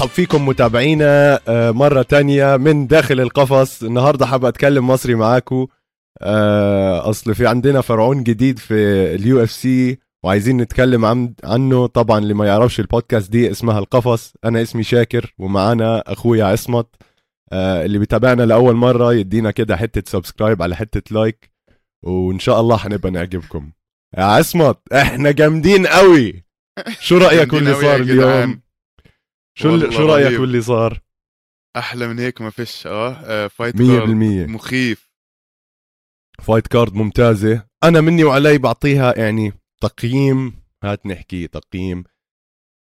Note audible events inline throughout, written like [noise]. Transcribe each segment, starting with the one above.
نرحب فيكم متابعينا آه، مرة تانية من داخل القفص. النهاردة حابة أتكلم مصري معاكم آه، أصل في عندنا فرعون جديد في ال UFC وعايزين نتكلم عن عنه. طبعا اللي ما يعرفش البودكاست دي اسمها القفص. أنا اسمي شاكر ومعانا أخويا عصمت. آه، اللي بيتابعنا لأول مرة يدينا كده حتة subscribe على حتة like. وإن شاء الله حنبقى نعجبكم. يا عصمت إحنا جامدين قوي شو رأيك باللي صار. اليوم؟ شو شو رأيك رهيب. واللي صار؟ أحلى من هيك ما فيش آه, آه fight مية card بالمية. مخيف. fight card ممتازة. أنا مني وعلي بعطيها يعني تقييم هات نحكي تقييم.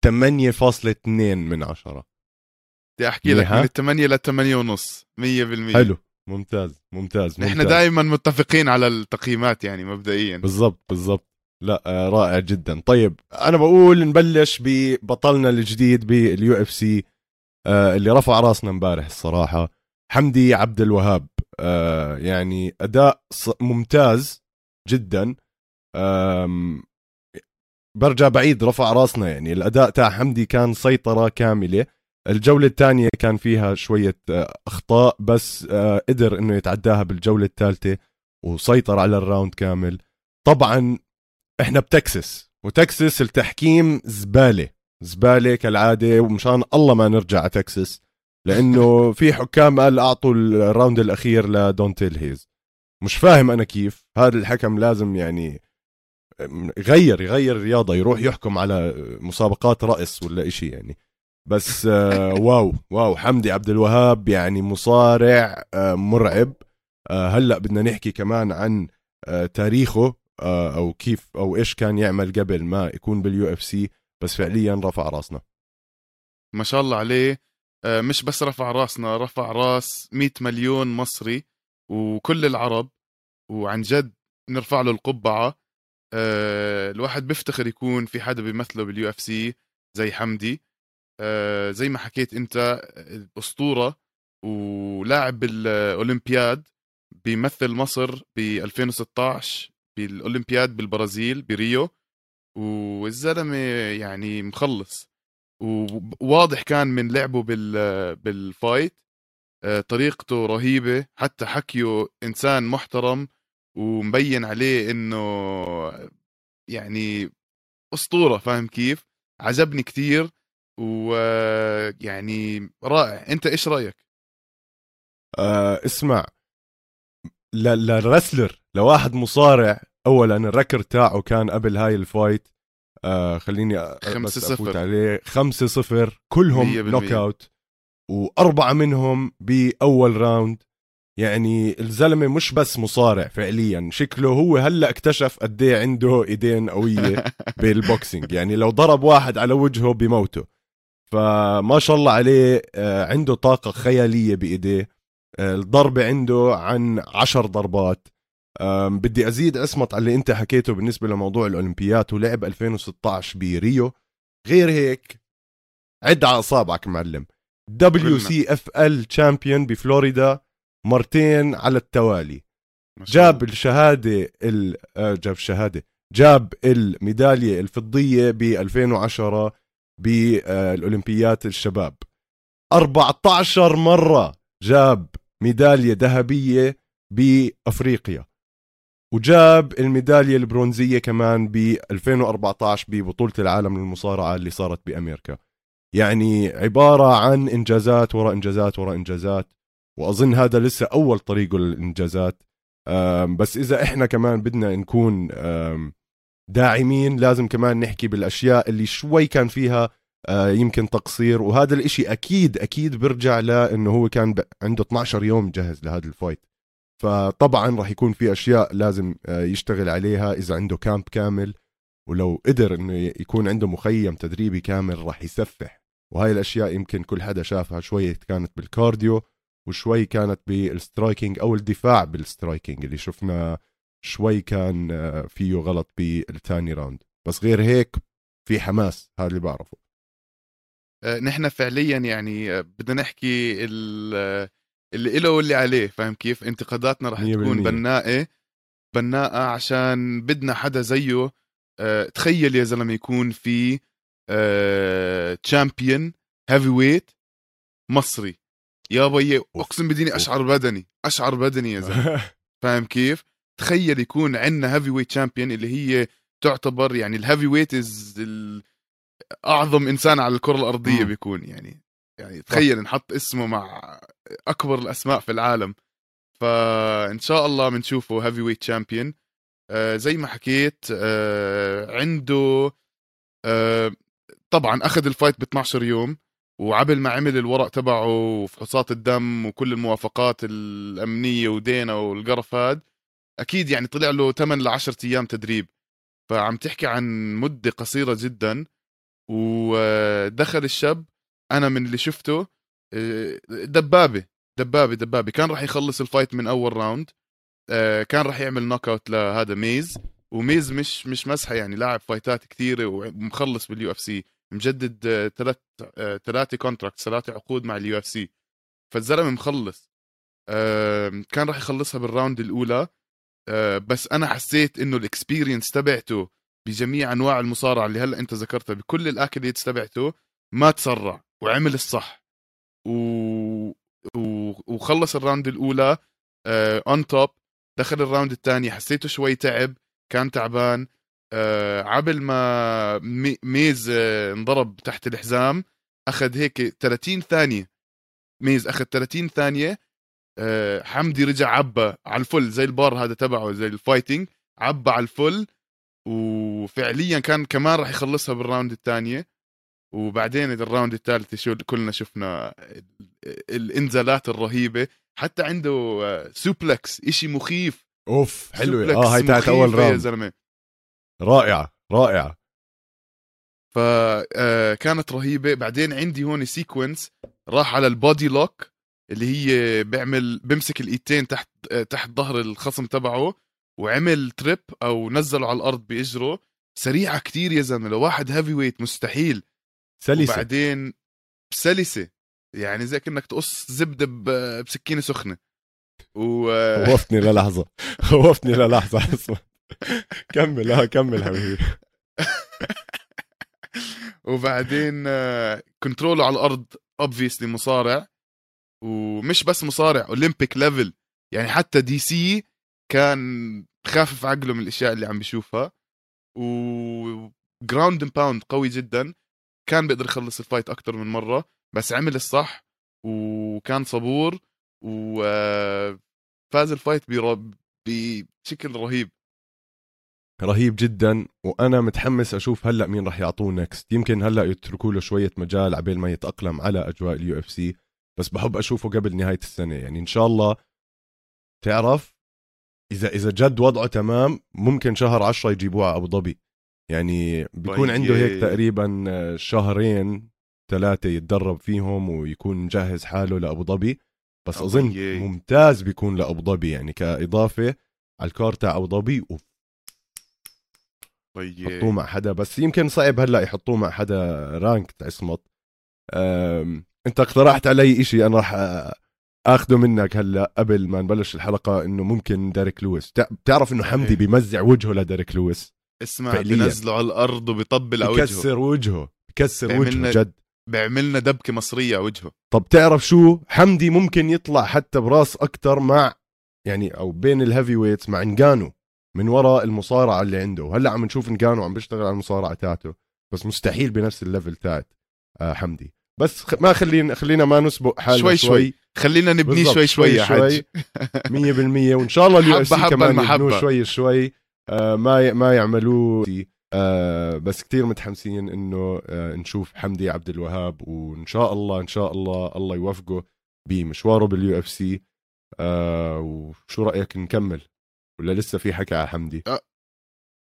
8.2 من عشرة. بدي أحكي لك؟ من الثمانية للثمانية ونص مية بالمية. حلو. ممتاز ممتاز نحن ممتاز. دائما متفقين على التقييمات يعني مبدئيا. بالضبط بالضبط. لا آه، رائع جدا. طيب أنا بقول نبلش ببطلنا الجديد بال UFC اللي رفع راسنا امبارح الصراحة حمدي عبد الوهاب. آه، يعني أداء ممتاز جدا. برجع بعيد رفع راسنا يعني. الأداء تاع حمدي كان سيطرة كاملة. الجولة الثانية كان فيها شوية آه، أخطاء بس آه، قدر إنه يتعداها بالجولة الثالثة وسيطر على ال round كامل. طبعا إحنا بتكساس وتكساس التحكيم زبالة زبالة كالعادة ومشان الله ما نرجع على تكساس لأنه [laughs] في حكام قال أعطوا ال round الأخير لدونتيل ميز مش فاهم أنا كيف هذا الحكم لازم يعني يغير يغير الرياضه يروح يحكم على مسابقات رقص ولا إشي يعني. بس آه، [laughs] wow wow حمدي عبد الوهاب يعني مصارع آه، مرعب. آه، هلأ بدنا نحكي كمان عن آه، تاريخه. أو كيف أو إيش كان يعمل قبل ما يكون بال UFC بس فعليا رفع راسنا. ما شاء الله عليه. آه مش بس رفع راسنا رفع راس 100 مليون مصري وكل العرب وعن جد نرفع له القبعة. آه الواحد بيفتخر يكون في حدا بيمثله بال UFC زي حمدي. آه زي ما حكيت أنت اسطوره ولاعب بالاولمبياد بيمثل مصر ب 2016 بالأولمبياد بالبرازيل بريو والزلمة يعني مخلص. وواضح كان من لعبه بال بال fight آه، طريقته رهيبة حتى حكيه إنسان محترم ومبين عليه إنه يعني أسطورة فاهم كيف؟ عجبني كتير ويعني رائع. أنت إيش رأيك؟ آه اسمع لل wrestler لواحد مصارع اولا ال record تاعه كان قبل هاي ال fight آه خليني خمسة بس أفوت صفر. عليه. خمسة صفر مية كلهم بالمية. knockout وأربعة منهم بأول round يعني الزلمة مش بس مصارع فعليا شكله هو هلأ اكتشف قد إيه عنده إيدين قوية [laughs] بال boxing يعني لو ضرب واحد على وجهه بموته. فما شاء الله عليه آه، عنده طاقة خيالية بإيديه. آه، الضربة عنده عن عشر ضربات. بدي أزيد عصمت على اللي أنت حكيته بالنسبة لموضوع الأولمبيات ولعب 2016 بريو غير هيك عد على أصابعك معلم. WCFL champion بفلوريدا مرتين على التوالي. جاب الشهادة ال... آه، جاب الشهادة. جاب الميدالية الفضية ب 2010 بالأولمبيات الشباب. 14 مرة جاب ميدالية ذهبية بأفريقيا. وجاب الميدالية البرونزية كمان ب 2014 ببطولة العالم للمصارعة اللي صارت بأمريكا. يعني عبارة عن إنجازات وراء إنجازات وراء إنجازات وأظن هذا لسه أول طريقه للإنجازات. أم، بس إذا إحنا كمان بدنا نكون داعمين لازم كمان نحكي بالأشياء اللي شوي كان فيها آه، يمكن تقصير. وهذا الإشي أكيد أكيد برجع لأنه هو كان عنده 12 يوم جهز لهذا ال fight. فطبعا راح يكون في أشياء لازم آه، يشتغل عليها. إذا عنده camp كامل ولو قدر إنه يكون عنده مخيم تدريبي كامل راح يسفح. وهاي الأشياء يمكن كل حدا شافها. شوية كانت بال cardio وشوي كانت بال striking أو الدفاع بال striking اللي شفنا شوي كان آه، فيه غلط بالثاني round بس غير هيك في حماس. هذا اللي بعرفه. آه، نحن فعليا يعني بدنا نحكي اللي له واللي عليه فاهم كيف انتقاداتنا رح تكون. بناءة بناءة عشان بدنا حدا زيه آه، تخيل يا زلمة يكون في champion heavyweight مصري يا بيي. أقسم بديني اقشعر بدني اقشعر بدني يا زلمة [laughs] فاهم كيف؟ تخيل يكون عندنا heavyweight champion اللي هي تعتبر يعني ال heavyweight is أعظم إنسان على الكرة الأرضية. بيكون يعني يعني تخيل نحط اسمه مع أكبر الأسماء في العالم. فإن شاء الله بنشوفه heavyweight champion آه زي ما حكيت آه عنده آه طبعا أخذ ال fight ب 12 يوم وعبل ما عمل الورق تبعه وفحوصات الدم وكل الموافقات الأمنية ودينا والقرف هاد أكيد يعني طلع له 8 ل 10 أيام تدريب. فعم تحكي عن مدة قصيرة جدا ودخل الشاب أنا من اللي شفته آه، دبابة دبابة دبابة. كان راح يخلص ال fight من أول round. آه، كان راح يعمل knockout لهذا ميز. وميز مش مش مسحة يعني لاعب fight ات كثيرة ومخلص بال UFC مجدد ثلاث ثلاثة contract ثلاثة عقود مع ال UFC فالزلمة مخلص. آه، كان راح يخلصها بال round الأولى. آه، بس أنا حسيت إنه ال experience تبعته بجميع أنواع المصارعة اللي هلأ أنت ذكرتها بكل ال accolades تبعته ما تسرع. وعمل الصح. و... و... وخلص ال round الأولى on top دخل ال round الثاني حسيته شوي تعب كان تعبان آه عبل ما مي... ميز آه انضرب تحت الحزام أخذ هيك 30 ثانية. ميز أخذ 30 ثانية آه حمدي رجع عبى على ال full زي البار هذا تبعه زي ال fighting عبى على ال full وفعليا كان كمان راح يخلصها بال round الثانية. وبعدين ال round الثالث شو كلنا شفنا ال- الإنزالات الرهيبة. حتى عنده آه، suplex إشي مخيف. أوف حلوة. آه هاي تاعت أول مخيفة يا round. زلمة. رائعه رائعه فكانت رهيبة. بعدين عندي هون sequence راح على ال body lock اللي هي بيعمل بيمسك الإيدتين تحت آه، تحت ظهر الخصم تبعه وعمل trip أو نزله على الأرض بإجره. سريعة كتير يا زلمة. لواحد heavyweight مستحيل. سلسة. وبعدين سلسة. يعني زي كأنك تقص زبدة بسكينة سخنة. و خوفتني للحظة. خوفتني للحظة. اسمع. كمل. آه كمل حبيبي. [laughs] وبعدين آه، control ه على الأرض. obviously مصارع. ومش بس مصارع Olympic level يعني حتى DC كان خافف عقله من الأشياء اللي عم بيشوفها. و ground and pound قوي جدا. كان بيقدر يخلص ال fight أكثر من مرة بس عمل الصح وكان صبور وفاز ال fight برب- بشكل رهيب. رهيب جدا وأنا متحمس أشوف هلأ مين راح يعطوه next يمكن هلأ يتركوا له شوية مجال عبال ما يتأقلم على أجواء ال UFC بس بحب أشوفه قبل نهاية السنة. يعني إن شاء الله تعرف إذا إذا جد وضعه تمام ممكن شهر عشرة يجيبوه على أبو ظبي. يعني بيكون طيب. عنده هيك تقريبا شهرين ثلاثة يتدرب فيهم ويكون مجهز حاله لأبو ظبي. بس أبو أظن ياي. ممتاز بيكون لأبو ظبي يعني كإضافة على الكار تاع أبو ظبي يحطوه مع حدا. بس يمكن صعب هلأ يحطوه مع حدا رانك عصمت أنت اقترحت علي إشي أنا راح أ- آخده منك هلأ قبل ما نبلش الحلقة إنه ممكن ديريك لويس. تع- بتعرف إنه حمدي صحيح. بيمزع وجهه لديريك لويس؟ اسمع فعلياً. بنزله على الأرض وبيطبل على وجهه. بكسر وجهه بكسر بيعملنا- وجهه جد. بيعملنا دبكة مصرية على وجهه. طب تعرف شو؟ حمدي ممكن يطلع حتى براس أكتر مع يعني أو بين ال heavyweights مع إنجانو من وراء المصارعة اللي عنده. وهلا عم نشوف إنجانو عم بيشتغل على المصارعة تاعته بس مستحيل بنفس ال level تاعت آه حمدي. بس. ما خلينا خلينا ما نسبق حالنا شوي شوي, شوي. خلينا نبنيه بالضبط، شوي شوي يا حج 100% [laughs] وإن شاء الله ال U حبة FC حبة كمان. يبنوه شوي شوي. ما ي... ما يعملوه آه بس كتير متحمسين إنه آه نشوف حمدي عبد الوهاب وإن شاء الله إن شاء الله الله يوفقه بمشواره بال UFC آه وشو رأيك نكمل؟ ولا لسه في حكي على حمدي؟ أه.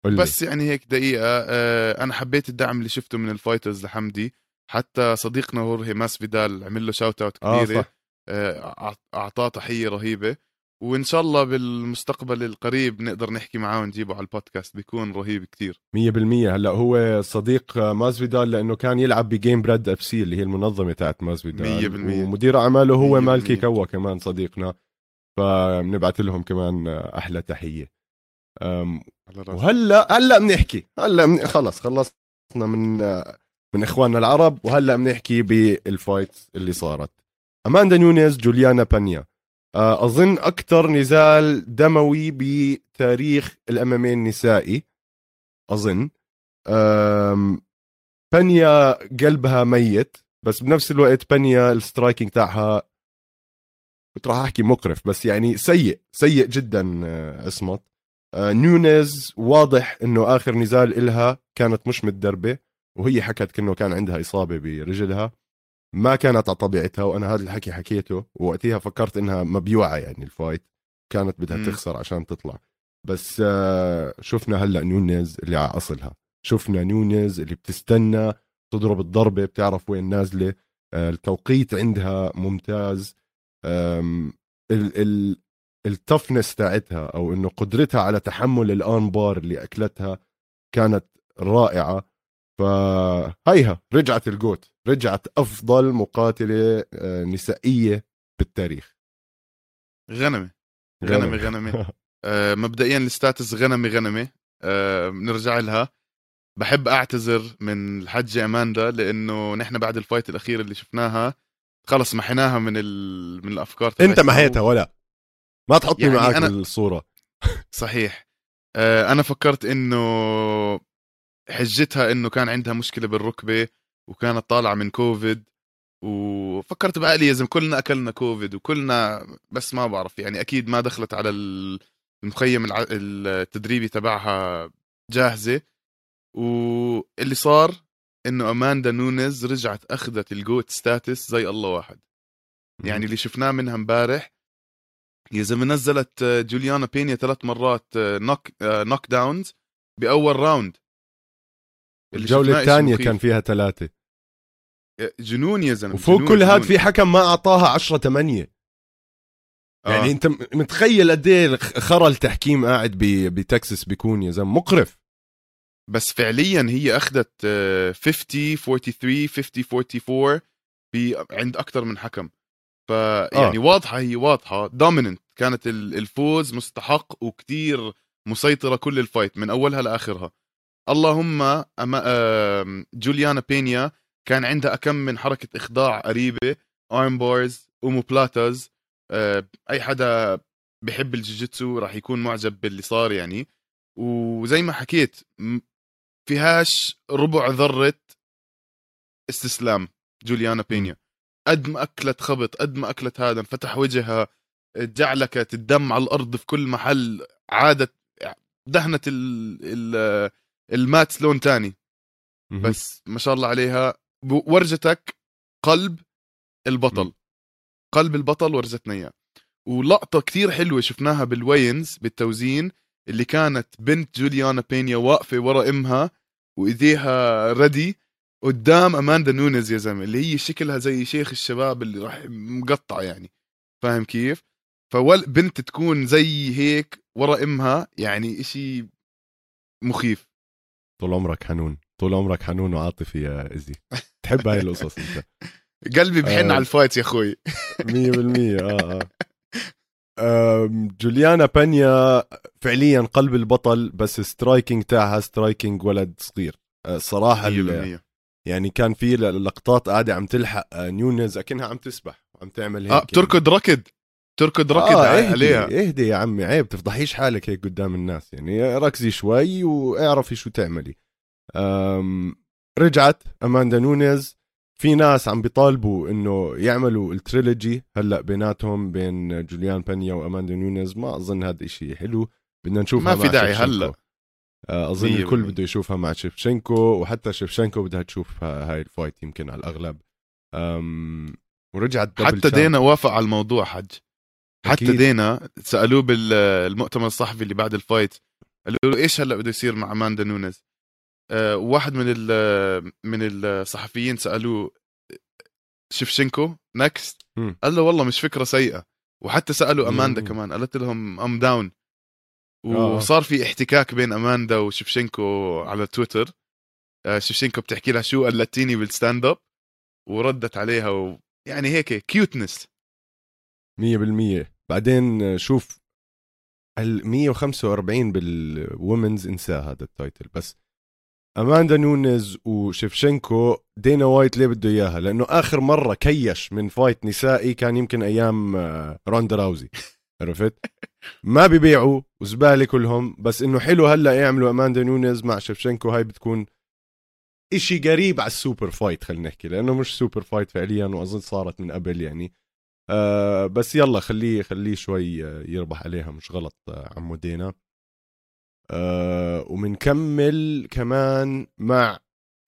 قل لي. بس يعني هيك دقيقة آه أنا حبيت الدعم اللي شفته من ال fighters لحمدي. حتى صديقنا هورهي ماسفيدال عمل له shout out كبيرة آه، أعطاه تحية رهيبة. وإن شاء الله بالمستقبل القريب نقدر نحكي معاه ونجيبه على البودكاست. بيكون رهيب كتير. 100% هلا هو صديق مازفيدال لأنه كان يلعب ب Gamebred FC اللي هي المنظمة تاعت ماسفيدال 100%. ومدير أعماله هو 100%. مالكي كوا كمان صديقنا. فبنبعث لهم كمان أحلى تحية. وهلا هلا بنحكي. هلا من... خلص خلصنا من من إخواننا العرب وهلا بنحكي بال fights اللي صارت. أماندا نونيز جوليانا بانيا. أظن أكثر نزال دموي بتاريخ ال MMA النسائي. أظن. بانيا قلبها ميت بس بنفس الوقت بانيا ال striking تاعها كنت راح أحكي مقرف بس يعني سيء سيء جدا آه، أسمط. آه، نونيز واضح إنه آخر نزال إلها كانت مش متدربة وهي حكت إنه كان عندها إصابة برجلها. ما كانت على طبيعتها وأنا هذا الحكي حكيته ووقتها فكرت إنها مبيوعة يعني ال fight كانت بدها م. تخسر عشان تطلع. بس آه، شفنا هلأ نونيز اللي على أصلها. شفنا نونيز اللي بتستنى تضرب الضربة بتعرف وين نازلة. التوقيت عندها ممتاز. ال ال ال toughness تاعتها أو إنه قدرتها على تحمل ال arm bar اللي أكلتها كانت رائعة. فهيها رجعت ال GOAT رجعت أفضل مقاتلة آه، نسائية بالتاريخ. غنمة غنمة غنمة. [laughs] آه مبدئيا ال status غنمة غنمة. آه بنرجع لها. بحب أعتذر من الحجه أماندا لأنه نحن بعد ال fight الأخير اللي شفناها خلص محيناها من ال... من الأفكار أنت محيتها ولا؟ ما تحطني يعني معك أنا... بالصورة صحيح. آه أنا فكرت إنه حجتها إنه كان عندها مشكلة بالركبة وكانت طالعة من كوفيد وفكرت بعقلي يا زلمه كلنا أكلنا كوفيد وكلنا بس ما بعرف يعني أكيد ما دخلت على المخيم التدريبي تبعها جاهزة. واللي صار إنه أماندا نونيز رجعت أخذت ال GOAT status زي الله واحد. يعني اللي شفناه منها امبارح يا زلمة نزلت جوليانا بينيا ثلاث مرات knock knock downs بأول round الجولة الثانية كان فيها ثلاثة. جنون يا زلمة وفوق كل هذا في حكم ما أعطاها 10 8 يعني آه. انت متخيل قد إيه خرى التحكيم قاعد بتكساس بيكون يا زلمة؟ مقرف. بس فعليا هي أخذت 50 43 50 44 عند أكثر من حكم. فيعني آه. واضحة هي واضحة. dominant كانت الفوز مستحق وكتير مسيطرة كل ال fight من أولها لآخرها. اللهم جوليانا بينيا كان عندها كم من حركة إخضاع قريبة arm bars omoplatas أي حدا بحب الجوجيتسو راح يكون معجب باللي صار يعني. وزي ما حكيت فيهاش ربع ذرة استسلام جوليانا بينيا. قد ما أكلت خبط قد ما أكلت هذا انفتح وجهها جعلكت الدم على الأرض في كل محل عادت دهنت ال ال ال mat لون تاني. بس ما شاء الله عليها. ورجتك قلب البطل. قلب البطل ورجتنا إياه. ولقطة كثير حلوة شفناها بال weigh-ins بالتوزين اللي كانت بنت جوليانا بينيا واقفة ورا أمها وإيديها ready قدام أماندا نونز يا زلمة اللي هي شكلها زي شيخ الشباب اللي راح مقطع يعني. فاهم كيف؟ فول بنت تكون زي هيك ورا أمها يعني إشي مخيف. طول عمرك حنون. طول عمرك حنون وعاطفي يا إزي. تحب هاي القصص أنت. [laughs] قلبي بحن آه. على ال fight يا أخوي. 100% آه آه. [laughs] جوليانا بانيا فعليا قلب البطل بس striking تاعها striking ولد صغير. آه، يعني كان في لقطات قاعدة عم تلحق آه، نونيز أكنها عم تسبح وعم تعمل هيك. آه تركض ركض. تركض ركض آه اهدي عليها. اهدي يا عمي عيب تفضحيش حالك هيك قدام الناس يعني ركزي شوي واعرفي شو تعملي. رجعت أماندا نونيز. في ناس عم بيطالبوا إنه يعملوا ال trilogy هلأ بيناتهم بين جوليان بانيا وأماندا نونيز. ما أظن هذا إشي حلو. بدنا نشوفها ما في داعي هلأ. آه، أظن الكل بده يشوفها مع شيفشنكو وحتى شيفشنكو بدها تشوف هاي ال fight يمكن على الأغلب. ورجعت حتى دينا وافق على الموضوع حج حتى أكيد. دينا سألوه بالمؤتمر الصحفي اللي بعد ال fight قالوا له إيش هلأ بده يصير مع أماندا نونز أه واحد من من الصحفيين سألوه شفشنكو next قال له والله مش فكرة سيئة. وحتى سألوا أماندا مم. كمان قالت لهم I'm down آه. وصار في احتكاك بين أماندا وشفشنكو على تويتر. آه، شفشنكو بتحكي لها شو قلتيني بال stand up وردت عليها ويعني هيك cuteness 100% بعدين شوف ال 145 بال women's انساه هذا ال title. بس أماندا نونز وشفشنكو دينا وايت ليه بده إياها؟ لأنه آخر مرة كيش من fight نسائي كان يمكن أيام آه، روندا راوزي. عرفت؟ ما بيبيعوا وزبالة كلهم. بس إنه حلو هلأ يعملوا أماندا نونز مع شفشنكو هاي بتكون إشي قريب على ال super fight خلينا نحكي لأنه مش super fight فعليا وأظن صارت من قبل يعني. آه بس يلا خليه خليه شوي آه، يربح عليها مش غلط آه عمو دينا. آه ومنكمل كمان مع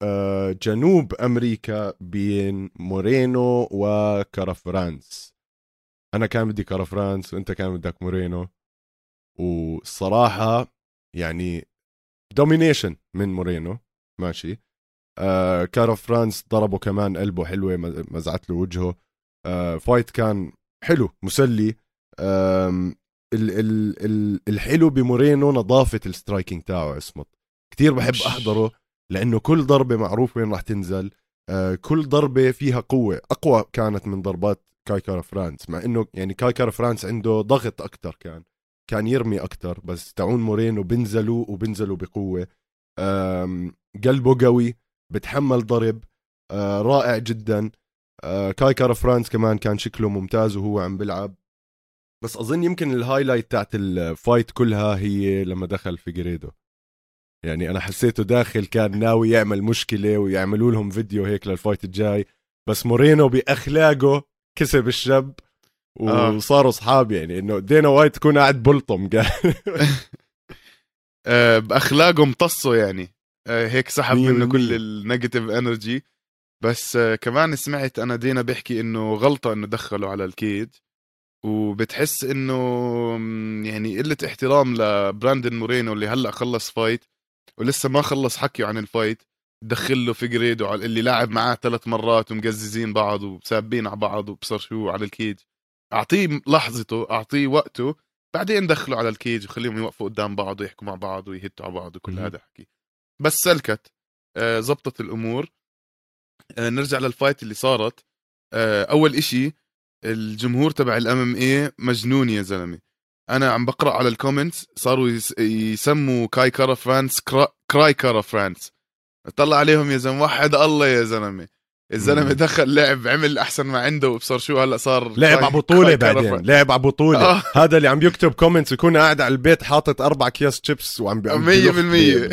آه جنوب أمريكا بين مورينو وكارافرانس. أنا كان بدي كارافرانس وأنت كان بدك مورينو. والصراحه يعني domination من مورينو ماشي. آه كارا فرانس ضربه كمان قلبه حلوة مزعت له وجهه. fight كان حلو مسلي. آه ال ال ال الحلو بمورينو نظافة ال striking تاعه اسمه. كثير بحب أحضره لأنه كل ضربة معروف وين راح تنزل. آه كل ضربة فيها قوة. أقوى كانت من ضربات كاي كارا فرانس مع إنه يعني كاي كارا فرانس عنده ضغط أكثر كان. كان يرمي أكثر بس تعون مورينو بنزلوا وبنزلوا بقوة. قلبه قوي بتحمل ضرب آه رائع جدا. آه كاي كارا فرانس كمان كان شكله ممتاز وهو عم بيلعب. بس أظن يمكن ال highlight تاعت ال fight كلها هي لما دخل فيجريدو. يعني أنا حسيته داخل كان ناوي يعمل مشكلة ويعملوا لهم فيديو هيك لل fight الجاي بس مورينو بأخلاقه كسب الشاب آه. وصاروا اصحاب يعني إنه دينا وايت تكون قاعد بلطم. [laughs] آه، بأخلاقه امتصه يعني. هيك سحب منه كل ال negative energy بس كمان سمعت أنا دينا بيحكي إنه غلطة إنه دخله على ال cage وبتحس إنه يعني قلة احترام لبراندن مورينو اللي هلأ خلص fight ولسه ما خلص حكيه عن ال fight دخل له فيجريدو اللي لاعب معاه ثلاث مرات ومقززين بعض وسابين على بعض وبصر شو على ال cage أعطيه لحظته أعطيه وقته بعدين دخلوا على ال cage وخليهم يوقفوا قدام بعض ويحكوا مع بعض ويهتوا على بعض وكل هذا حكي. بس سلكت آه زبطت الأمور. آه نرجع لل fight اللي صارت. آه أول إشي الجمهور تبع ال MMA مجنون يا زلمة. أنا عم بقرأ على ال comments صاروا يسموا كاي كارا فرانس كرا... cry كارا فرانس طلع عليهم يا زلمة وحد الله يا زلمة. الزلمه دخل لعب عمل أحسن ما عنده وبصر شو هلا صار لعب على بطولة بعدين لعب على بطولة. آه. هذا اللي عم يكتب comments يكون قاعد على البيت حاطط أربع أكياس شيبس وعم 100%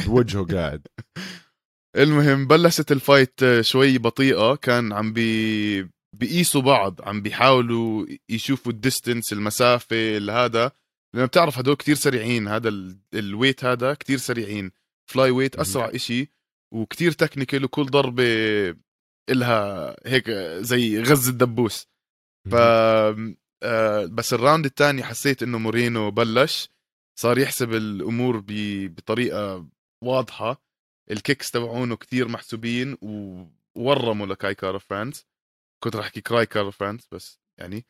بوجهه قاعد. [laughs] المهم بلشت ال fight شوي بطيئة. كان عم بي بيقيسوا بعض عم بيحاولوا يشوفوا ال distance المسافة هذا. لأنه بتعرف هدول كتير سريعين هذا ال weight هذا كتير سريعين. flyweight أسرع إشي وكتير technical وكل ضربة إلها هيك زي غز الدبوس. ف آه، بس ال round الثاني حسيت إنه مورينو بلش صار يحسب الأمور بطريقة واضحة. ال kicks تبعونه كتير محسوبين وورموا لكاي كارا فرانس كنت راح أحكي cry كارا فرانس بس يعني.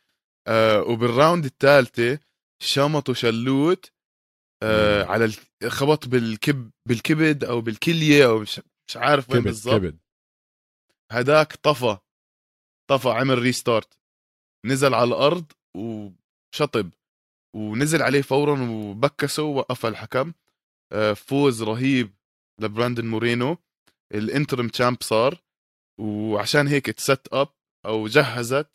آه وبال round الثالثه شمطوا شلوت آه على خبط بالكب بالكبد أو بالكلية أو مش, مش عارف وين بالضبط. هداك طفى طفى عمل restart نزل على الأرض وشطب ونزل عليه فورا وبكسه ووقف الحكم. آه، فوز رهيب. لبراندن مورينو. ال interim champ صار وعشان هيك it set up أو جهزت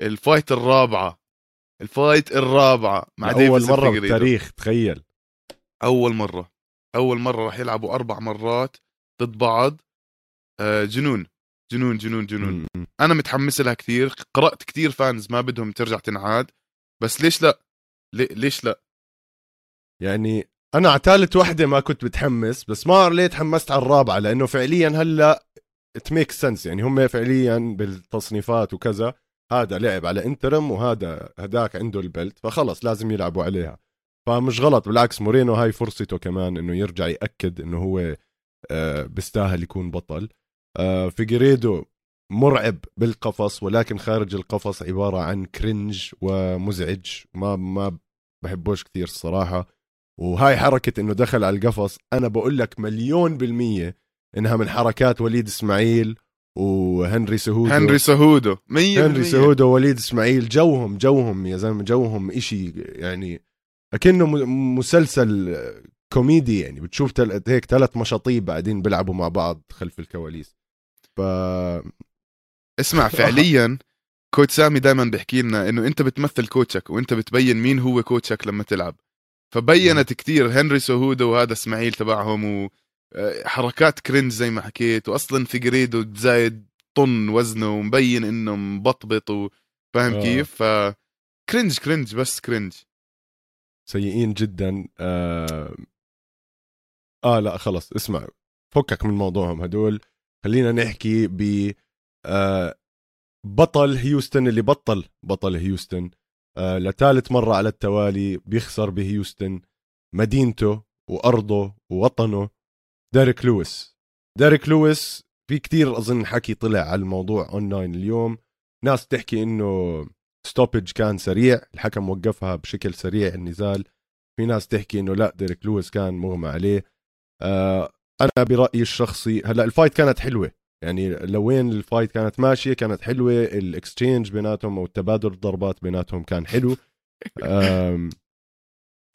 ال fight الرابعة. ال fight الرابعة مع اول مرة بالتاريخ تخيل. أول مرة. أول مرة راح يلعبوا أربع مرات ضد بعض. آه، جنون. جنون جنون جنون. أنا متحمس لها كثير. قرأت كثير fans ما بدهم ترجع تنعاد. بس ليش لا؟ ليش لا؟ يعني أنا على ثالث وحدة ما كنت متحمس بس ما ليه تحمست على الرابعة لأنه فعليا هلأ it make sense يعني هم فعليا بالتصنيفات وكذا هذا لعب على interim وهذا هداك عنده ال belt فخلص لازم يلعبوا عليها. فمش غلط بالعكس مورينو هاي فرصته كمان إنه يرجع يأكد إنه هو آه، بيستاهل يكون بطل. آه، فيجريدو مرعب بالقفص ولكن خارج القفص عبارة عن cringe ومزعج ما ما بحبوش كثير الصراحة. وهاي حركة إنه دخل على القفص أنا بقول لك مليون بالمية إنها من حركات وليد إسماعيل وهنري سهودو. هنري سهودو مية هنري سهودو ووليد إسماعيل جوهم جوهم يا زلمة جوهم إشي يعني أكنه مسلسل كوميدي يعني. بتشوف تل... هيك ثلاث مشاطيب قاعدين بيلعبوا مع بعض خلف الكواليس. ف اسمع [laughs] فعليا coach سامي دائما بيحكي لنا إنه أنت بتمثل كوتشك وأنت بتبين مين هو كوتشك لما تلعب. فبينت كتير هنري سهودو وهذا إسماعيل تبعهم وحركات cringe زي ما حكيت واصلا فيجريدو زايد طن وزنه ومبين إنه مبطبط وفاهم آه. كيف؟ ف cringe cringe بس cringe. سيئين جدا. آه... آه لا خلص اسمع فكك من موضوعهم هدول. خلينا نحكي ب آه... بطل هيوستن اللي بطل بطل هيوستن. آه لثالث مرة على التوالي بيخسر بهيوستن. مدينته وأرضه ووطنه. ديريك لويس. ديريك لويس في كتير أظن حكي طلع على الموضوع أونلاين اليوم. ناس تحكي إنه stoppage كان سريع الحكم وقفها بشكل سريع النزال. في ناس تحكي إنه لا ديريك لويس كان مغمى عليه. آه أنا برأيي الشخصي هلا ال fight كانت حلوة. يعني لوين ال fight كانت ماشية كانت حلوة ال exchange بيناتهم أو التبادل الضربات بيناتهم كان حلو.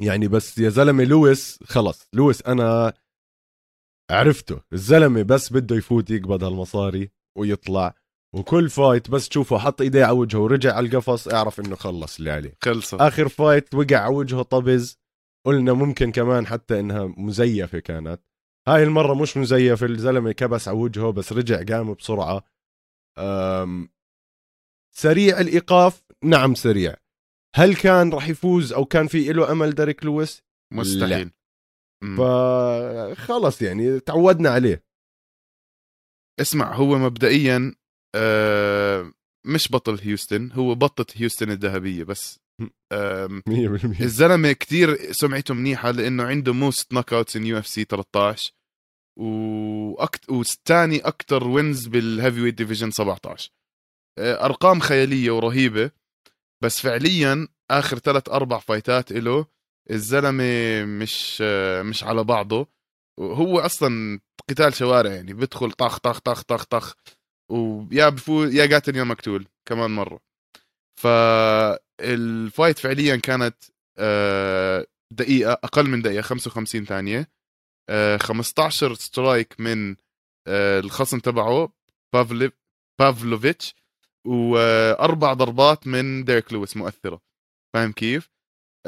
يعني بس يا زلمة لويس خلص لويس أنا عرفته الزلمة بس بده يفوت يقبض هالمصاري ويطلع وكل fight بس تشوفه حط إيديه على وجهه ورجع على القفص اعرف إنه خلص اللي عليه. خلصت. آخر fight وقع على وجهه طبز قلنا ممكن كمان حتى إنها مزيفة كانت. هاي المرة مش مزيف الزلمة كبس على وجهه بس رجع قام بسرعة. أم سريع الإيقاف؟ نعم سريع. هل كان راح يفوز أو كان في له أمل ديريك لويس؟ مستحيل. فخلص يعني تعودنا عليه. اسمع هو مبدئيا آه مش بطل هيوستن هو بطة هيوستن الذهبية بس. آم، 100% الزلمة كتير سمعته منيحة لأنه عنده most knockouts in UFC 13 وأكت... وثاني أكثر wins بال heavyweight division 17 آه، أرقام خيالية ورهيبة. بس فعليا آخر ثلاث أربع fight ات له الزلمة مش آه، مش على بعضه. هو أصلا قتال شوارع يعني. بيدخل طخ طخ طخ طخ طخ. ويا بفوز يا قاتل يا مقتول. كمان مرة. فال fight فعليا كانت آه، دقيقة أقل من دقيقة 55 ثانية. آه، 15 strike من آه، الخصم تبعه بافلوفيتش وأربع ضربات من ديريك لويس مؤثرة. فاهم كيف؟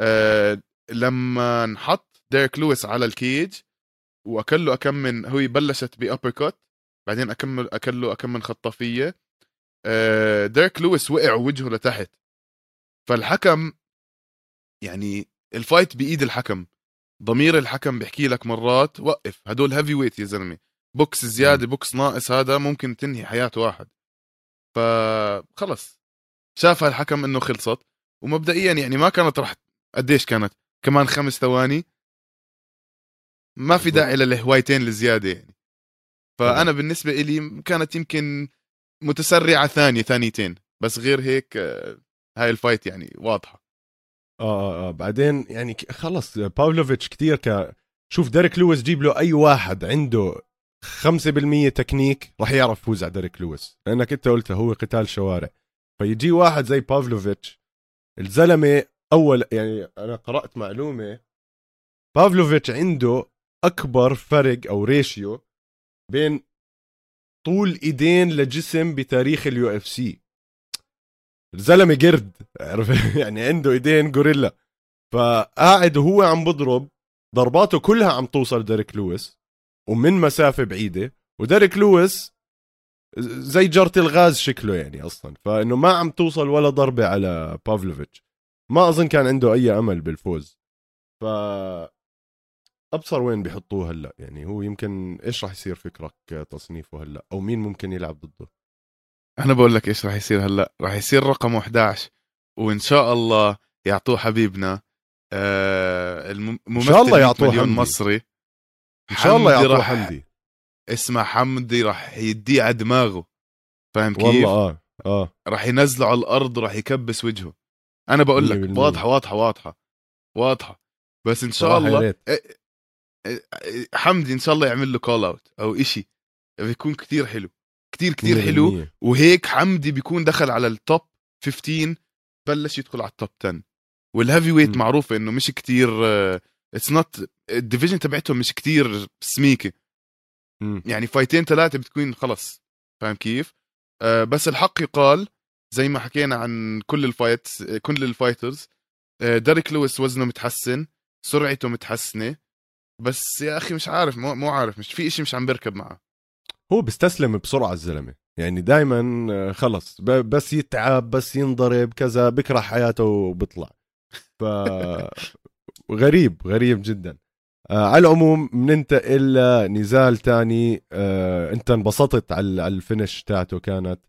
آه، لما نحط ديريك لويس على ال cage واكل له أكم من هو بلشت ب uppercut بعدين أكمل اكل له أكم من خطافية آه، ديريك لويس وقع وجهه لتحت. فالحكم يعني ال fight بإيد الحكم ضمير الحكم بيحكي لك مرات وقف هدول heavyweight يا زلمة بوكس زيادة بوكس ناقص هذا ممكن تنهي حياة واحد. فخلص شاف الحكم إنه خلصت ومبدئيا يعني ما كانت راح قديش كانت؟ كمان خمس ثواني. ما في داعي للهوايتين الزيادة يعني. فأنا بالنسبة إلي كانت يمكن متسرعة ثانية ثانيتين بس غير هيك آه، هاي ال fight يعني واضحة. آه آه آه. بعدين يعني خلص باولوفيتش كتير ك شوف ديريك لويس جيب له أي واحد عنده 5% تكنيك راح يعرف يفوز على ديريك لويس لأنك أنت قلت هو قتال شوارع. فيجي واحد زي بافلوفيتش الزلمة أول يعني أنا قرأت معلومة بافلوفيتش عنده أكبر فرق أو ratio بين طول إيدين لجسم بتاريخ ال UFC الزلمه قرد عرف [laughs] يعني عنده ايدين غوريلا فقاعد وهو عم بضرب ضرباته كلها عم توصل ديريك لويس ومن مسافة بعيدة. وديريك لويس زي جرة الغاز شكله يعني أصلا. فإنه ما عم توصل ولا ضربة على بافلوفيتش. ما أظن كان عنده أي أمل بالفوز. ف ابصر وين بيحطوه هلأ. يعني هو يمكن إيش راح يصير فكرك تصنيفه هلأ؟ أو مين ممكن يلعب ضده؟ أنا بقول لك إيش راح يصير هلأ؟ راح يصير رقم 11 وإن شاء الله يعطوه حبيبنا آه الممثل إن شاء الله يعطوه مليون حمدي. مصري. إن شاء الله حمدي يعطوه راح- حمدي. اسمع حمدي راح يديه على دماغه. فاهم كيف؟ والله آه آه. راح ينزله على الأرض وراح يكبس وجهه. أنا بقول لك 100%. واضحة واضحة واضحة واضحة. بس إن شاء الله ريت. إيه- إيه- حمدي إن شاء الله يعمل له call out أو إشي. بيكون كتير حلو. كتير كتير حلو. 100%. وهيك حمدي بيكون دخل على ال top 15 بلش يدخل على ال top 10 وال heavyweight مم. معروفة إنه مش كتير آه، it's not ال division تبعتهم مش كتير سميكة. مم. يعني fight ين ثلاثة بتكون خلص. فاهم كيف؟ آه بس الحق يقال زي ما حكينا عن كل ال fight كل ال fighters آه ديريك لويس وزنه متحسن سرعته متحسنة. بس يا أخي مش عارف مو, مو عارف مش في إشي مش عم بركب معه. هو بيستسلم بسرعة الزلمة. يعني دائما خلص ب- بس يتعب بس ينضرب كذا بكره حياته وبيطلع. ف [laughs] غريب غريب جدا. آه على العموم بننتقل لنزال تاني. آه انت انبسطت على ال finish تاعته كانت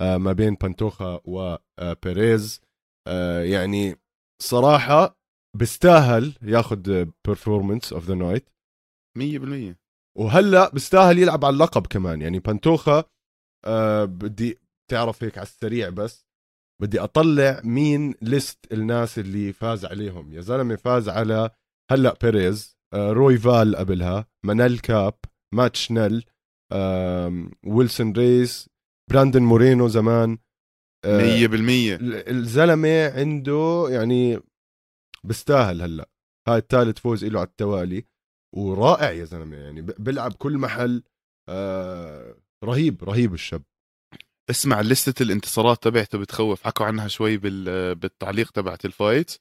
آه ما بين بانتوخا وبيريز آه يعني صراحة بيستاهل ياخذ performance of the night 100% وهلا بيستاهل يلعب على اللقب كمان. يعني بانتوخا آه بدي تعرف هيك على السريع بس بدي أطلع مين list الناس اللي فاز عليهم. يا زلمة فاز على هلا بيريز آه روي فال قبلها مانيل كاب مات شنل آه ويلسون ريس براندن مورينو زمان 100% آه ال- الزلمة عنده يعني بيستاهل هلا. هاي الثالث فوز له على التوالي. ورائع يا زلمة يعني بيلعب كل محل آه رهيب رهيب الشاب. اسمع لستة الانتصارات تبعته بتخوف حكوا عنها شوي بال... بالتعليق تبعت الفايت.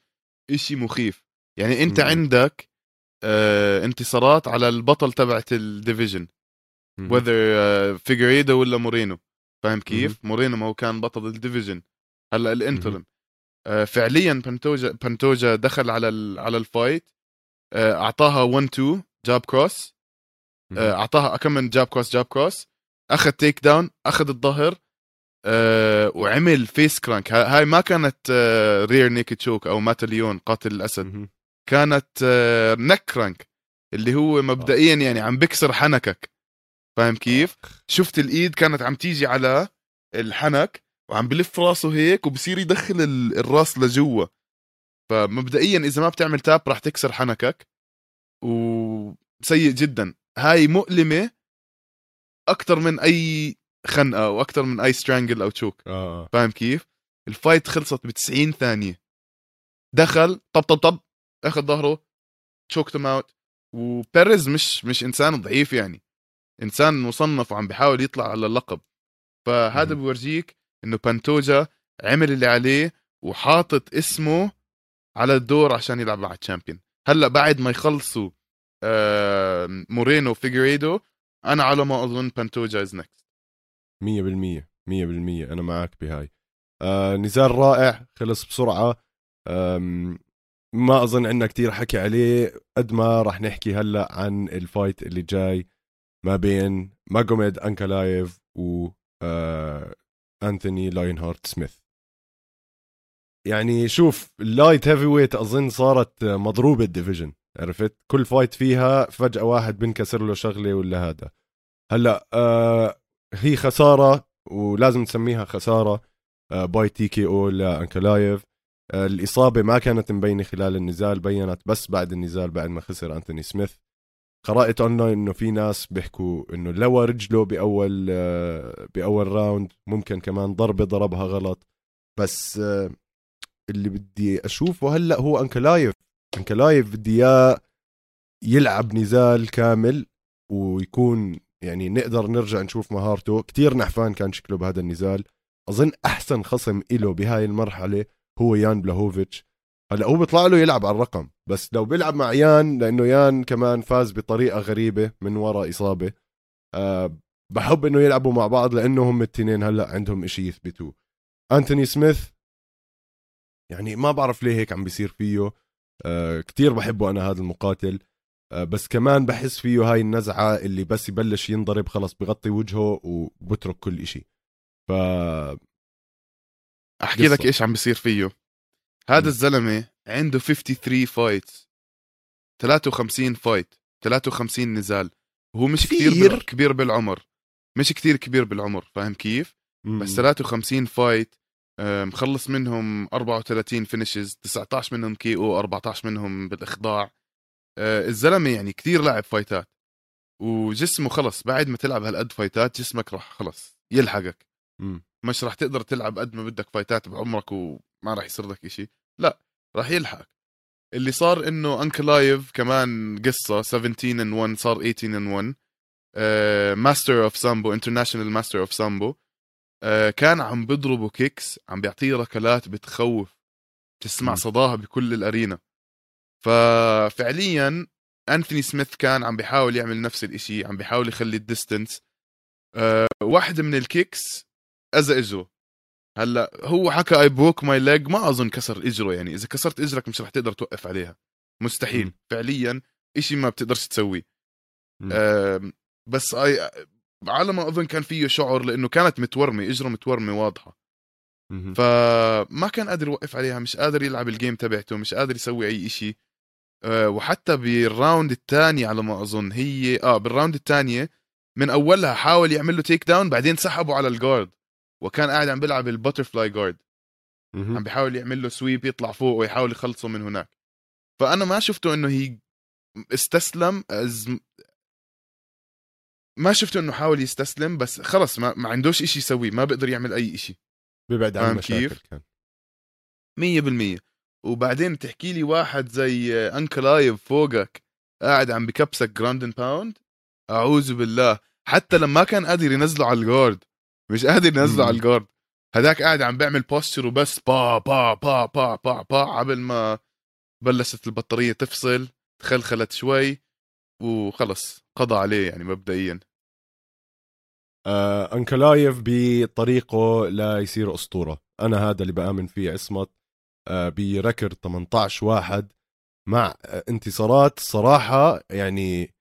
إشي مخيف. يعني أنت مم. عندك آه انتصارات على البطل تبعت ال division whether فيجريدو ولا مورينو فاهم كيف؟ مورينو ما هو كان بطل ال division. هلأ ال interim. آه فعليا بانتوجا بانتوجا دخل على ال... على ال fight. آه أعطاها 1 2 jab cross آه، أعطاها كم jab cross jab cross أخذ take down أخذ الظهر آه وعمل face crank ها- هاي ما كانت آه rear naked choke أو mata leão قاتل الأسد. كانت آه neck crank اللي هو مبدئيا يعني عم بكسر حنكك. فاهم كيف؟ شفت الإيد كانت عم تيجي على الحنك وعم بلف راسه هيك وبصير يدخل ال- الراس لجوا. فمبدئيا إذا ما بتعمل tap راح تكسر حنكك وسيء جدا. هاي مؤلمة أكثر من أي خنقة وأكثر من أي strangle أو choke آه فاهم كيف؟ ال fight خلصت ب 90 ثانية. دخل طب طب طب أخذ ظهره choked out وبيريز مش مش إنسان ضعيف يعني. إنسان مصنف وعم بيحاول يطلع على اللقب. فهذا. بورجيك إنه بانتوجا عمل اللي عليه وحاطط اسمه على الدور عشان يلعب مع ال champion هلأ بعد ما يخلصوا مورينو فيجريدو أنا على ما أظن بانتوجا is next 100% 100% أنا معك بهاي. آه نزال رائع خلص بسرعة. ما أظن عندنا كتير حكي عليه. قد ما راح نحكي هلأ عن ال fight اللي جاي ما بين ماجوميد انكلايف و آه انثوني Lionheart سميث. يعني شوف ال light heavyweight أظن صارت مضروبة ال division عرفت؟ كل fight فيها فجأة واحد بنكسر له شغلة ولا هذا. هلأ آه هي خسارة ولازم نسميها خسارة آه by TKO لانكلايف آه الإصابة ما كانت مبينة خلال النزال بينت بس بعد النزال بعد ما خسر أنتوني سميث. قرأت اونلاين إنه في ناس بيحكوا إنه لوى رجله بأول آه بأول round ممكن كمان ضربة ضربها غلط. بس آه اللي بدي أشوفه هلأ هو انكلايف انكلايف بدي إياه يلعب نزال كامل ويكون يعني نقدر نرجع نشوف مهارته. كتير نحفان كان شكله بهذا النزال. أظن أحسن خصم إله بهاي المرحلة هو يان بلاهوفيتش هلأ هو بيطلع له يلعب على الرقم بس لو بيلعب مع يان لأنه يان كمان فاز بطريقة غريبة من وراء إصابة. أه بحب إنه يلعبوا مع بعض لأنه هم التنين هلأ عندهم إشي يثبتوه. أنتوني سميث يعني ما بعرف ليه هيك عم بيصير فيه. أه كتير بحبه أنا هذا المقاتل. أه بس كمان بحس فيه هاي النزعة اللي بس يبلش ينضرب خلص بغطي وجهه وبترك كل إشي. ف أحكي قصة. لك إيش عم بيصير فيه. هذا م. الزلمة عنده 53 fights 53 fight 53 نزال. وهو مش كثير. بال- كبير بالعمر. مش كثير كبير بالعمر فاهم كيف؟ بس 53 fight آه، مخلص منهم 34 finishes 19 منهم KO 14 منهم بالإخضاع. آه، الزلمة يعني كثير لعب fight ات. وجسمه خلص بعد ما تلعب هالقد fight ات جسمك راح خلص يلحقك. مش راح تقدر تلعب قد ما بدك fight ات بعمرك وما راح يصير لك إشي. لا راح يلحقك اللي صار إنه انكلايف كمان قصة 17 and 1 صار 18 and 1 master of sambo international master of sambo كان عم بيضربوا kicks عم بيعطيه ركلات بتخوف تسمع. صداها بكل ال arena. ففعليا أنثوني سميث كان عم بيحاول يعمل نفس الإشي عم بيحاول يخلي ال distance. أه واحدة من ال kicks أذى إجره. هلأ هو حكى I broke my leg ما أظن كسر إجره يعني. إذا كسرت إجرك مش رح تقدر توقف عليها. مستحيل. م. فعليا إشي ما بتقدرش تسويه. أه بس eh على ما أظن كان فيه شعر لأنه كانت متورمة إجرة متورمة واضحة. فما كان قادر يوقف عليها مش قادر يلعب ال game تبعته مش قادر يسوي أي إشي أه وحتى بال round الثاني على ما أظن هي آه بال round الثانية من أولها حاول يعمل له take down بعدين سحبه على ال guard وكان قاعد عم بيلعب ال butterfly guard. عم بيحاول يعمل له sweep يطلع فوق ويحاول يخلصه من هناك فأنا ما شفته إنه هي استسلم as ما شفته إنه حاول يستسلم بس خلص ما, ما عندوش إشي يسويه ما بيقدر يعمل أي إشي. بيبعد عن المشاكل كيف؟ كان. مية بالمية. وبعدين تحكي لي واحد زي انكل ايف فوقك قاعد عم بكبسك ground and pound أعوذ بالله. حتى لما كان قادر ينزله على ال guard مش قادر ينزله. على ال guard هداك قاعد عم بيعمل posture وبس با با با با با با قبل ما بلشت البطارية تفصل تخلخلت شوي. وخلص قضى عليه يعني مبدئيا. آه أنكلايف بطريقه ليصير أسطورة. أنا هذا اللي بآمن فيه عصمت آه بريكورد 18 واحد مع آه انتصارات صراحة يعني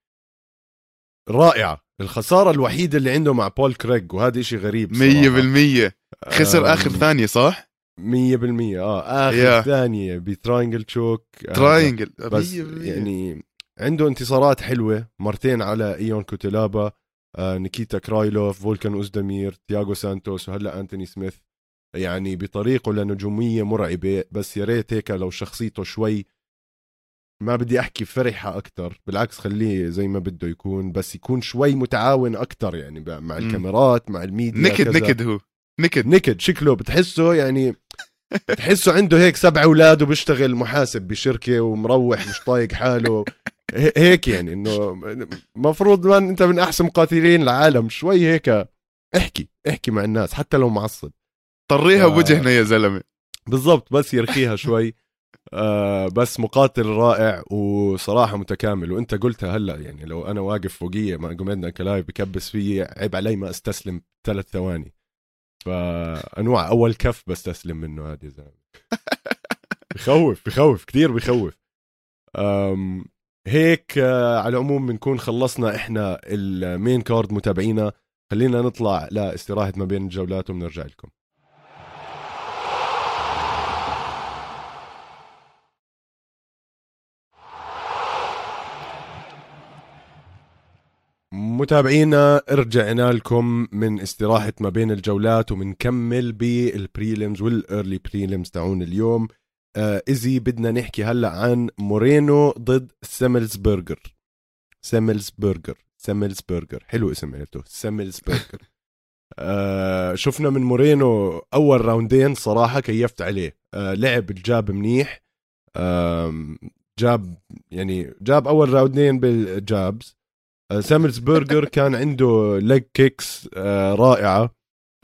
رائعة. الخسارة الوحيدة اللي عنده مع بول كريج وهذا إشي غريب مية بالمية. خسر آم، آخر ثانية صح؟ مية بالمية آه آخر يا. ثانية ب triangle choke آه، triangle. بس. يعني عنده انتصارات حلوة مرتين على إيون كوتيلابا آه نيكيتا كرايلوف فولكان أوزدمير تياغو سانتوس وهلأ أنتوني سميث يعني بطريقه لنجومية مرعبة بس يا ريت هيك لو شخصيته شوي ما بدي أحكي فرحة أكثر بالعكس خليه زي ما بده يكون بس يكون شوي متعاون أكثر يعني مع. الكاميرات مع الميديا نكد كذا. نكد هو نكد نكد شكله بتحسه يعني [laughs] بتحسه عنده هيك سبع أولاد وبيشتغل محاسب بشركة ومروح مش طايق حاله هيك يعني إنه مفروض من أنت من أحسن مقاتلين العالم شوي هيك احكي احكي مع الناس حتى لو معصب. طريها آه. بوجهنا يا زلمة. بالضبط بس يرخيها شوي. [laughs] آه بس مقاتل رائع وصراحة متكامل وأنت قلتها هلأ يعني لو أنا واقف فوقي ماجوميد أنكالاييف ببكس فيي عيب علي ما أستسلم ثلاث ثواني. فأنواع أول كف بستسلم منه هذه زلمة. [laughs] بخوف بخوف كثير بخوف. أم هيك آه، على العموم بنكون خلصنا إحنا ال main card متابعينا. خلينا نطلع لاستراحة ما بين الجولات وبنرجع لكم. متابعينا رجعنا لكم من استراحة ما بين الجولات وبنكمل بال prelims وال early prelims تاعون اليوم. إزي بدنا نحكي هلأ عن مورونو ضد سيملز برجر سيملز برجر سيملز برجر حلو اسم عيلته سيملز برجر [laughs] آه شفنا من مورونو أول راوندين صراحة كيفت عليه. آه لعب jab منيح. آه jab يعني jab أول راوندين بال jabs. آه سامرز برجر [laughs] كان عنده leg kicks آه رائعة.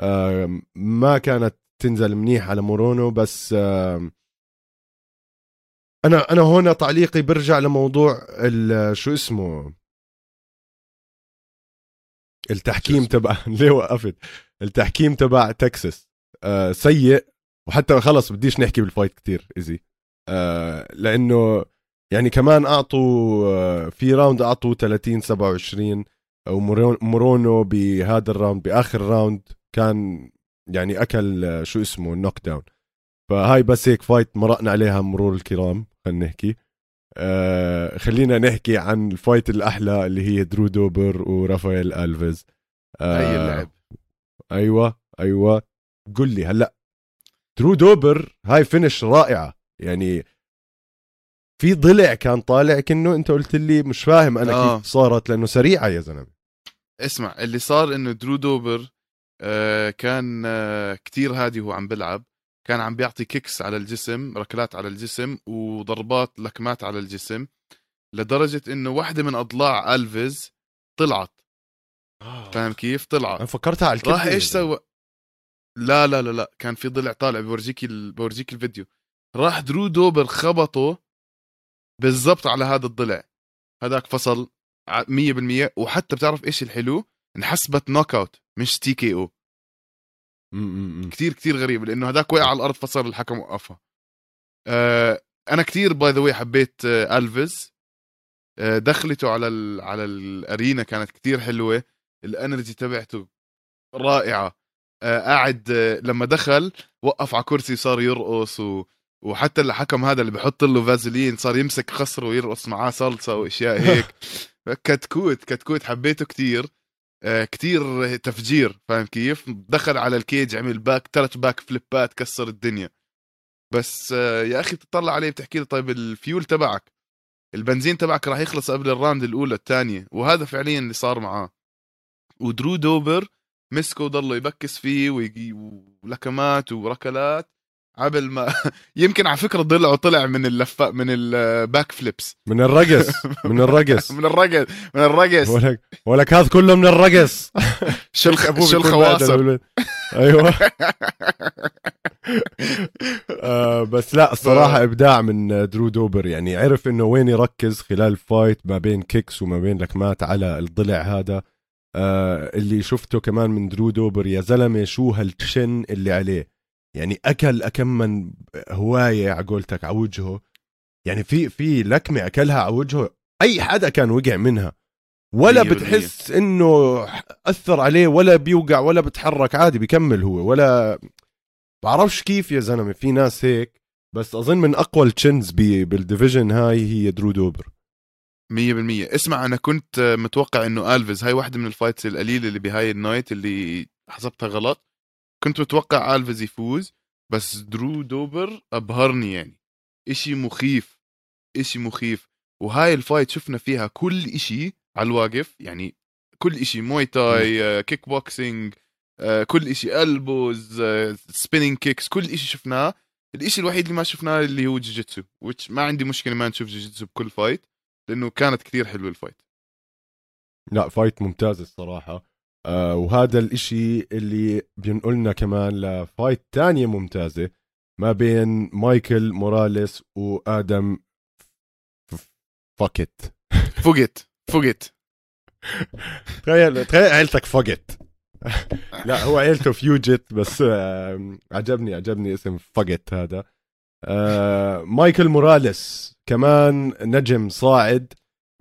آه ما كانت تنزل منيح على مورونو بس آه أنا أنا هنا تعليقي برجع لموضوع ال- شو اسمه؟ التحكيم تبع [laughs] ليه وقفت؟ التحكيم تبع تكساس آه سيء وحتى خلص بديش نحكي بال fight كتير ايزي آه لأنه يعني كمان أعطوا آه في round أعطوا 30 27 ومورونو بهذا ال round بآخر round كان يعني أكل آه، شو اسمه ال knockdown فهاي بس هيك fight مرقنا عليها مرور الكرام. خلينا نحكي. آه خلينا نحكي عن ال fight الأحلى اللي هي درو دوبر ورافائيل ألفيز. آه هي اللعب أيوه أيوه. قل لي هلأ درو دوبر هاي finish رائعة. يعني في ضلع كان طالع كأنه أنت قلت لي مش فاهم أنا آه. كيف صارت لأنه سريعة يا زلمة. اسمع اللي صار إنه درو دوبر آه كان آه كتير هادي وهو عم بلعب كان عم بيعطي kicks على الجسم ركلات على الجسم وضربات لكمات على الجسم لدرجة إنه واحدة من أضلاع الفيز طلعت. فاهم كيف؟ طلعت. أنا فكرتها على راح إيش سوى؟ لا لا لا لا كان في ضلع طالع بورجيك ال... بورجيك الفيديو. راح درو دوبر خبطه بالضبط على هذا الضلع. هذاك فصل ع- 100% وحتى بتعرف إيش الحلو؟ انحسبت knockout مش TKO كتير كتير غريب لأنه هذاك وقع على الأرض فصل الحكم وقفها. آه أنا كتير by the حبيت آه ألفيز. آه دخلته على ال... على ال arena كانت كتير حلوة. ال energy تبعته رائعة. آه قاعد آه لما دخل وقف على كرسي وصار يرقص و... وحتى الحكم هذا اللي بحط له فازلين صار يمسك خصره ويرقص معاه صلصة وأشياء هيك. [laughs] كتكوت كتكوت حبيته كتير. آه كتير تفجير فاهم كيف؟ دخل على ال cage عمل back ثلاث back flipات كسر الدنيا. بس آه يا أخي تطلع عليه بتحكي له طيب الفيول تبعك البنزين تبعك راح يخلص قبل ال round الأولى الثانية. وهذا فعليا اللي صار معاه. ودرو دوبر مسكه وضله يبكس فيه ولكمات وركلات. قبل ما [laughs] يمكن على فكرة ضلعه طلع من اللفه من ال backflips [laughs] من الرقص. من الرقص. من الرقص. من الرقص. ولك ولك هذا كله من الرقص. [laughs] بعد الخواصر الولد. أيوه. آه بس لا الصراحة إبداع من درو دوبر يعني عرف إنه وين يركز خلال ال fight ما بين kicks وما بين لكمات على الضلع هذا. آه اللي شفته كمان من درو دوبر يا زلمة شو هال chin اللي عليه؟ يعني أكل أكم من هواية على قولتك على وجهه. يعني في في لكمة أكلها على وجهه أي حدا كان وقع منها. ولا مية. بتحس إنه أثر عليه ولا بيوقع ولا بتحرك عادي بيكمل هو. ولا بعرفش كيف يا زلمة في ناس هيك بس أظن من أقوى ال chins بال division هاي هي درو دوبر. مية بالمية. اسمع أنا كنت متوقع إنه ألفيز هاي واحدة من ال fights القليلة اللي بهاي ال night اللي حسبتها غلط. كنت متوقع ألفيز يفوز بس درو دوبر أبهرني يعني. إشي مخيف إشي مخيف. وهاي ال fight شفنا فيها كل إشي على الواقف يعني كل إشي موي تاي آه، كيك بوكسينج آه، كل إشي elbows spinning kicks كل إشي شفناه. الإشي الوحيد اللي ما شفناه اللي هو جوجيتسو which ما عندي مشكلة ما نشوف جوجيتسو بكل fight لأنه كانت كثير حلوة ال fight لا fight ممتاز الصراحة. آه وهذا الإشي اللي بينقلنا كمان ل fight تانية ممتازة ما بين مايكل موراليس وآدم فاكت فوقت فوقت تخيل تخيل عيلتك فقت لا هو عيلته فيوجت بس آه عجبني عجبني اسم فقت هذا. آه مايكل موراليس كمان نجم صاعد.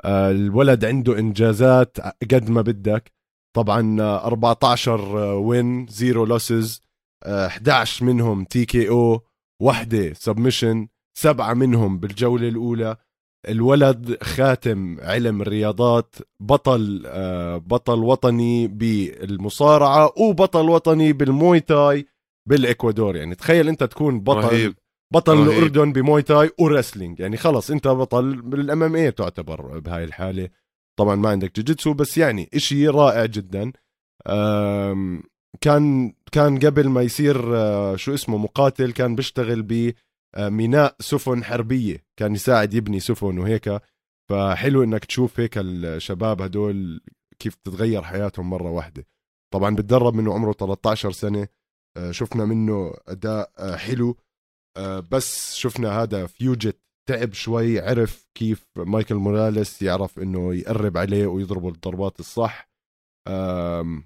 آه الولد عنده إنجازات قد ما بدك. طبعا آه 14 win zero losses 11 منهم TKO وحدة submission سبعة منهم بالجولة الأولى. الولد خاتم علم الرياضات بطل آه، بطل وطني بالمصارعة وبطل وطني بال Muay Thai بالإكوادور. يعني تخيل أنت تكون بطل رهيب بطل رهيب. الأردن ب Muay Thai و wrestling. يعني خلص أنت بطل بال MMA تعتبر بهاي الحالة. طبعا ما عندك jiu-jitsu بس يعني إشي رائع جدا. كان كان قبل ما يصير آه، شو اسمه مقاتل كان بيشتغل بميناء سفن حربية. كان يساعد يبني سفن وهيك فحلو إنك تشوف هيك الشباب هدول كيف تتغير حياتهم مرة واحدة. طبعا بتدرب منه عمره 13 سنة. آه، شفنا منه أداء آه، حلو. آه، بس شفنا هذا فيوجت تعب شوي عرف كيف مايكل موراليس يعرف إنه يقرب عليه ويضربه الضربات الصح.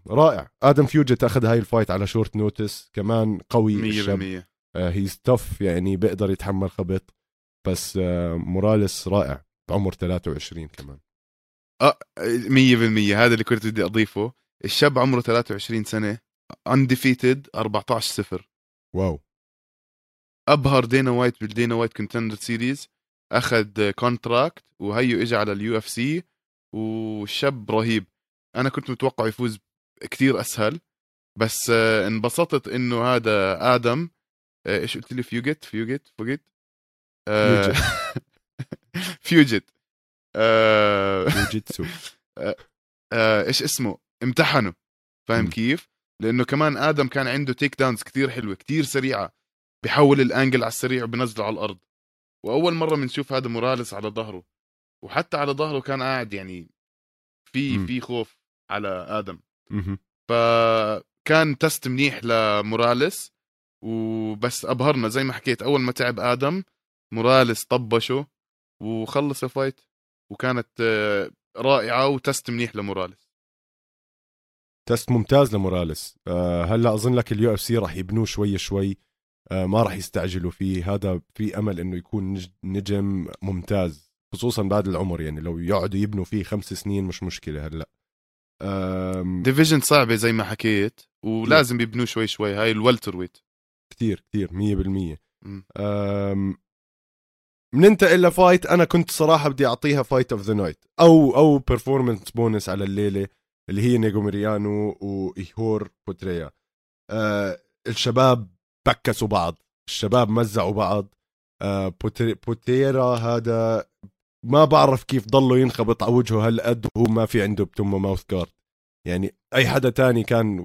رائع. آدم فيوجت أخذ هاي ال fight على short notice. كمان قوي مية الشاب بالمية he's tough يعني بيقدر يتحمل خبط. بس آه، موراليس رائع. بعمر 23 كمان. مية بالمية. هذا اللي كنت بدي أضيفه. الشاب عمره 23 سنة. undefeated 14 صفر. wow. أبهر دينا وايت بال Dana White Contender Series أخذ contract وهيو إجا على ال UFC والشاب رهيب. أنا كنت متوقع يفوز كتير أسهل بس آه، انبسطت إنه هذا آدم آه، إيش قلت لي؟ فيوجت. فيوجت آه، جوجيتسو [laughs] [laughs] آه، إيش اسمه؟ امتحنوا فاهم. كيف؟ لأنه كمان آدم كان عنده تيك داونز كثير حلوة كثير سريعة. بيحول الانجل على السريع وبنزله على الأرض. واول مره بنشوف هذا موراليس على ظهره وحتى على ظهره كان قاعد يعني في. في خوف على آدم. فكان تست منيح لموراليس وبس أبهرنا زي ما حكيت أول ما تعب آدم موراليس طبشه وخلص ال fight وكانت آه، رائعة و test منيح لموراليس. test ممتاز لموراليس. آه هلأ أظن لك ال UFC راح يبنوه شوي شوي. ما راح يستعجلوا فيه. هذا في أمل إنه يكون نج- نجم ممتاز خصوصا بعد العمر يعني لو يقعدوا يبنوا فيه خمس سنين مش مشكلة هلأ. آم، division صعبة زي ما حكيت ولازم يبنوه شوي شوي. هاي ال welterweight مية بالمية. مم. أم، بننتقل ل fight أنا كنت صراحة بدي أعطيها fight of the night أو أو performance bonus على الليلة اللي هي نيجوميريانو وإيهور بوتريا. أه الشباب بكسوا بعض الشباب مزعوا بعض. بوتري- بوتيرا هذا ما بعرف كيف ضله ينخبط على وجهه هالقد وهو ما في عنده بتمه mouth guard يعني أي حدا تاني كان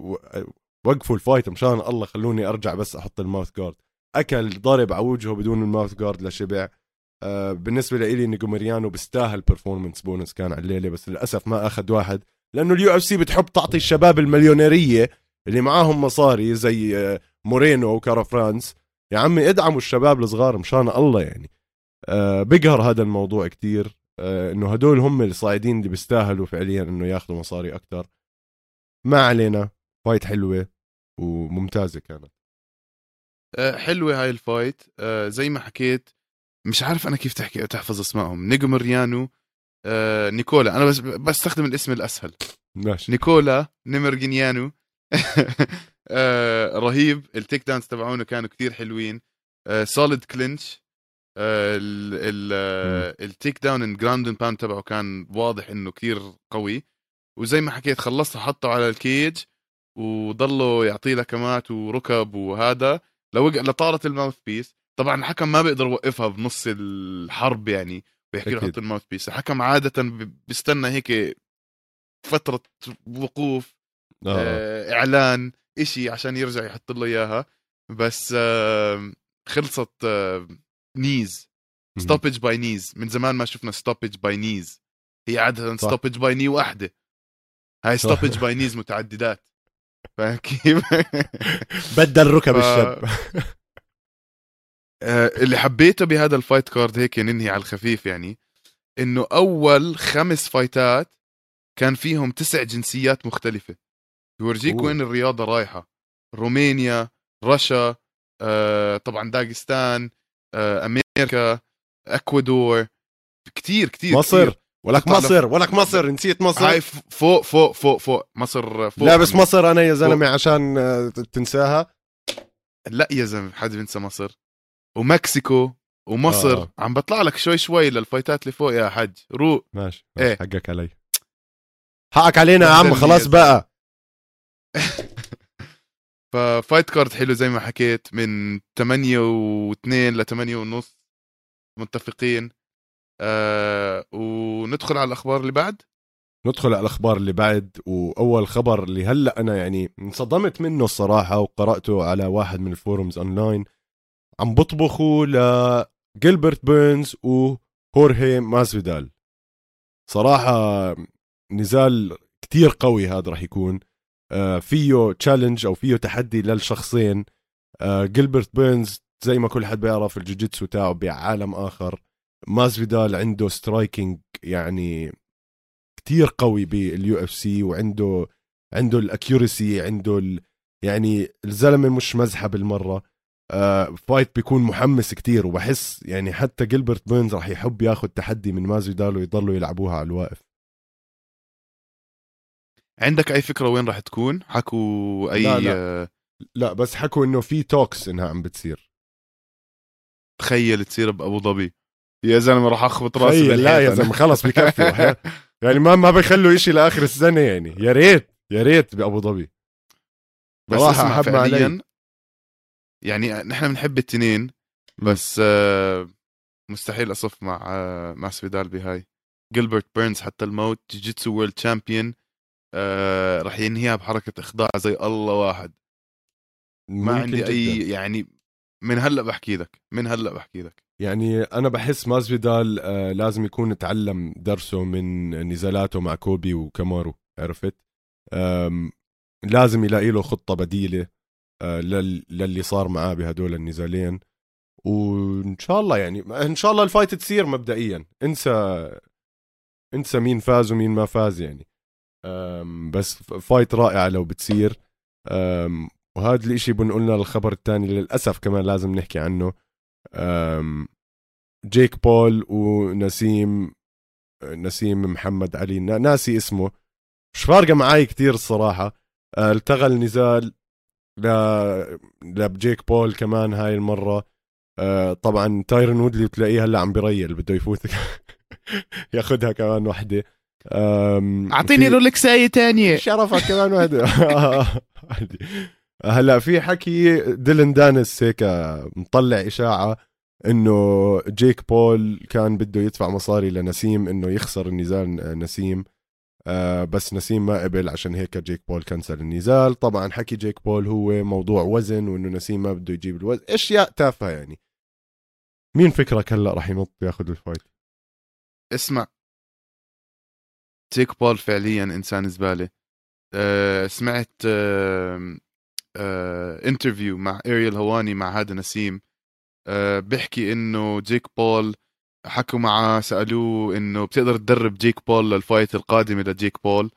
وقفوا ال fight مشان الله خلوني أرجع بس أحط ال mouth guard أكل ضرب على وجهه بدون ال mouth guard لشبع آه بالنسبة لي نيجوميريانو بيستاهل performance bonus كان على الليلة بس للأسف ما أخذ واحد. لأنه ال UFC بتحب تعطي الشباب المليونيرية اللي معاهم مصاري زي آه مورينو وكارا فرانس. يا عمي ادعموا الشباب الصغار مشان الله يعني. آه بقهر هذا الموضوع كتير. آه إنه هدول هم الصاعدين اللي بيستاهلوا فعليا إنه ياخذوا مصاري أكثر ما علينا. fight حلوة وممتازة كانت. آه، حلوة هاي ال fight. آه، زي ما حكيت مش عارف أنا كيف تحكي تحفظ اسمائهم. نيجو مريانو آه، نيكولا. أنا بس بستخدم الاسم الأسهل. ماشي. نيكولا نيمرجينيانو. [laughs] آه، رهيب. ال takedowns تبعونه كانوا كتير حلوين. solid clinch ال takedown and ground and pound تبعه كان واضح إنه كتير قوي. وزي ما حكيت خلصها حطه على ال cage وضلوا يعطيه لكمات وركب وهذا. لو لطارت ال mouthpiece. طبعا الحكم ما بيقدر يوقفها بنص الحرب يعني. بيحكي له. حط ال mouthpiece. الحكم عادة بيستنى هيك فترة وقوف آه. آه، إعلان. إشي عشان يرجع يحط له إياها بس خلصت knees. stoppage by knees من زمان ما شفنا stoppage by knees هي عادة. stoppage by knee واحدة هاي. stoppage by knees متعددات فاهم كيف؟ [laughs] بدل ركب ف- الشاب [laughs] آه، اللي حبيته بهذا ال fight card هيك ننهي على الخفيف يعني إنه أول خمس fightات كان فيهم تسع جنسيات مختلفة بورجيك أوه. وين الرياضة رايحة؟ رومانيا رشا آه، طبعا داغستان آه، أمريكا إكوادور. كتير كتير مصر؟ كتير. ولك مصر ولك مصر نسيت مصر. هاي فوق فوق فوق فوق. مصر فوق. لا بس. مصر أنا يا زلمة عشان آه، تنساها. لا يا زلمة حد بينسى مصر. ومكسيكو ومصر. آه. عم بطلع لك شوي شوي للفايتات اللي فوق يا حج روق. ماشي, إيه. ماشي. حقك علي. حقك علينا يا عم خلاص بقى. [laughs] ف fight card حلو زي ما حكيت من 8 و2 ل 8 ونص متفقين. آه وندخل على الأخبار اللي بعد؟ ندخل على الأخبار اللي بعد وأول خبر اللي هلأ أنا يعني انصدمت منه الصراحة وقرأته على واحد من ال forums online. عم بطبخوا لجيلبرت بيرنز وهورهي ماسفيدال. صراحة نزال كتير قوي هذا راح يكون. فيه challenge أو فيه تحدي للشخصين. آه، جيلبرت بيرنز زي ما كل حد بيعرف ال jiu-jitsu تاعه بعالم آخر. ماسفيدال عنده striking يعني كتير قوي بال UFC وعنده عنده ال accuracy عنده ال يعني الزلمة مش مزحة بالمرة. آه fight بيكون محمس كتير وبحس يعني حتى جيلبرت بيرنز راح يحب ياخذ تحدي من مازفيدال ويضلوا يلعبوها على الواقف. عندك أي فكرة وين راح تكون؟ حكوا اي لا، لا. لا بس حكوا إنه في talks إنها عم بتصير. تخيل تصير بأبو ظبي. يا زلمة راح أخبط راسي لا يا. زلمة، خلص بكفي. [laughs] يعني ما ما بيخلوا إشي لآخر السنة يعني. يا ريت يا ريت بأبو ظبي. بس اسمع ما علي. فعليا يعني نحن بنحب التنين بس آه، مستحيل أصف مع آه، ماسفيدال بهاي. جيلبرت بيرنز حتى الموت جيجيتسو world champion آه، راح ينهيها بحركة إخضاع زي الله واحد. ما عندي جدل. اي يعني من هلأ بحكي لك من هلأ بحكي لك. يعني أنا بحس ماسفيدال آه لازم يكون تعلم درسه من نزالاته مع كولبي وكامارو عرفت؟ لازم يلاقي له خطة بديلة آه لل- للي صار معاه بهدول النزالين. وإن شاء الله يعني إن شاء الله ال fight تصير مبدئيا. انسى انسى مين فاز ومين ما فاز يعني. بس fight رائعة لو بتصير. وهذا الإشي بنقلنا للخبر الثاني للأسف كمان لازم نحكي عنه. جيك بول وحسيم حسيم محمد علي نا- ناسي اسمه. مش فارقة معي كتير الصراحة. أه، التغى النزال ل لجيك بول كمان هاي المرة. أه، طبعا تايرن وودلي بتلاقيه هلأ عم بريل بده يفوت. [laughs] ياخذها كمان وحدة. أعطيني في- رولكساية تانية. شرفك كمان. [laughs] هلا في حكي ديلن دانس هيك مطلع إشاعة إنه جيك بول كان بده يدفع مصاري لنسيم إنه يخسر النزال نسيم. آه بس نسيم ما قبل عشان هيك جيك بول cancel النزال. طبعا حكي جيك بول هو موضوع وزن وإنه نسيم ما بده يجيب الوزن. أشياء تافهة يعني. مين فكرك هلا راح ينط ياخذ ال fight؟ اسمع جيك بول فعليا إنسان زبالة. أه سمعت interview مع اريال هلواني مع هذا نسيم. أه بيحكي إنه جيك بول حكوا معه سألوه إنه بتقدر تدرب جيك بول لل fight القادمه لجيك بول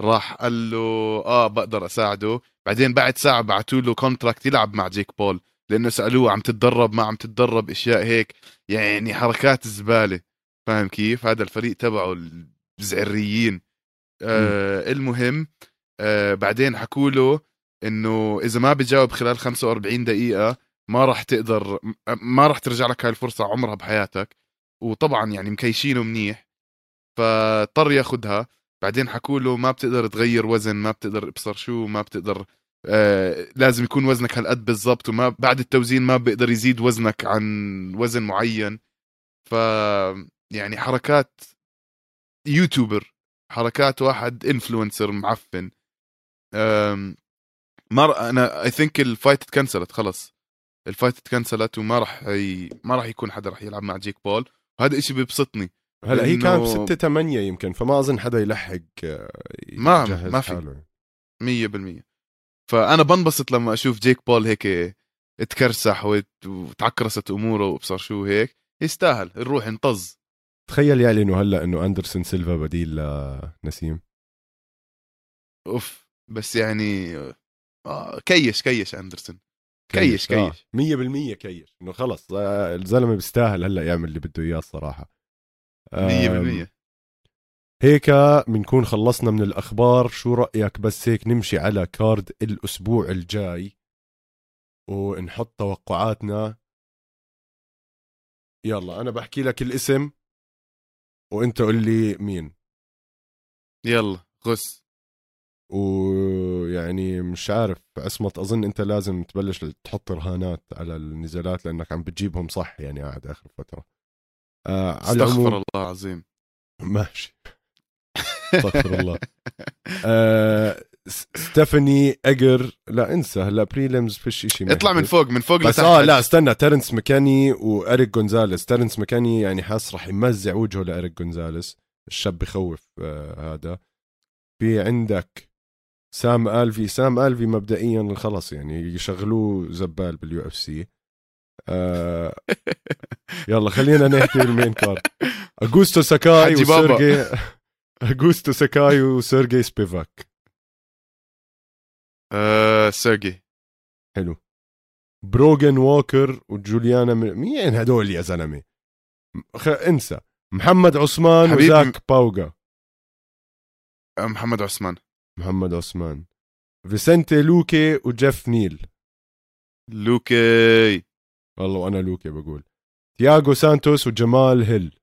راح قال له آه بقدر أساعده. بعدين بعد ساعة بعثوا له contract يلعب مع جيك بول لأنه سألوه عم تتدرب ما عم تتدرب إشياء هيك يعني حركات زبالة. فاهم كيف؟ هذا الفريق تبعه الزعريين آه المهم آه بعدين حكوا له إنه إذا ما بجاوب خلال 45 دقيقة ما راح تقدر ما راح ترجع لك هاي الفرصة عمرها بحياتك. وطبعا يعني مكيشينه منيح. فاضطر ياخذها بعدين حكوا له ما بتقدر تغير وزن ما بتقدر ابصر شو ما بتقدر آه لازم يكون وزنك هالقد بالضبط. وما بعد التوزين ما بيقدر يزيد وزنك عن وزن معين. ف يعني حركات YouTuber حركات واحد influencer معفن. أم، ما ر- أنا I think ال fight اتكنسلت خلص. ال fight اتكنسلت وما راح ي... ما راح يكون حدا راح يلعب مع جيك بول. وهذا إشي بيبسطني هلأ هي كان إنه- بستة ثمانية يمكن فما أظن حدا يلحق آه، ما- ما في. حاله. مية بالمية. فأنا بنبسط لما أشوف جيك بول هيك اتكرسح وت- وتعكرست أموره وبصر شو هيك. يستاهل نروح نطز. تخيل يعني انه هلأ إنه أندرسون سيلفا بديل لنسيم أوف بس يعني آه كيش كيش أندرسون. كيش كيش. 100% كيش. إنه خلص آه، الزلمة بيستاهل هلأ يعمل اللي بده إياه الصراحة. مية آم، بالمية. هيك بنكون خلصنا من الأخبار. شو رأيك بس هيك نمشي على كارد الأسبوع الجاي؟ ونحط توقعاتنا. يلا أنا بحكي لك الاسم. وانت قول لي مين. يلا غس ويعني مش عارف عصمت أظن أنت لازم تبلش تحط رهانات على النزالات لأنك عم بتجيبهم صح يعني قاعد آخر فترة. آه على استغفر الله العظيم. ماشي. استغفر الله. آه ستيفاني اجر لا انسى. هلا prelims فيش شيء اطلع من فوق من فوق بس لتحت. آه لا استنى. تيرنس مكيني واريك جونزاليس تيرنس مكيني يعني حاس رح يمزع وجهه لاريك جونزاليس الشاب بخوف آه هذا. في عندك سام ألفي. سام ألفي مبدئيا خلص يعني يشغلوه زبال بال UFC. آه [laughs] يلا خلينا نحكي بال main card أغوستو ساكاي. وسيرجي أغوستو ساكاي وسيرجي سبيفاك. آه سيرجي. حلو. بروجن ووكر وجوليانا. مين هدول يا زلمة؟ خ... انسى. محمد عثمان. وزاك باوغا. آه محمد عثمان. محمد عثمان. فيسنتي لوكي وجيف نيل. لوكي. والله وأنا لوكي بقول. تياغو سانتوس وجمال هيل.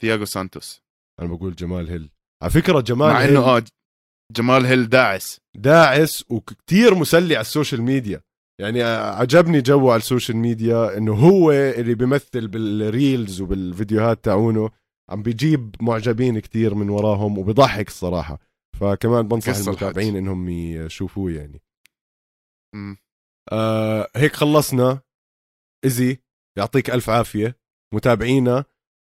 تياغو سانتوس. أنا بقول جمال هيل. على فكرة جمال مع هيل انه آه جمال هيل داعس. داعس وكتير مسلي على ال social media. يعني عجبني جو على ال social media إنه هو اللي بيمثل بال reels وبالفيديوهات تاعونه. عم بيجيب معجبين كتير من وراهم وبضحك الصراحة. فكمان بنصح المتابعين. إنهم يشوفوه يعني. آه هيك خلصنا. إزي يعطيك ألف عافية. متابعينا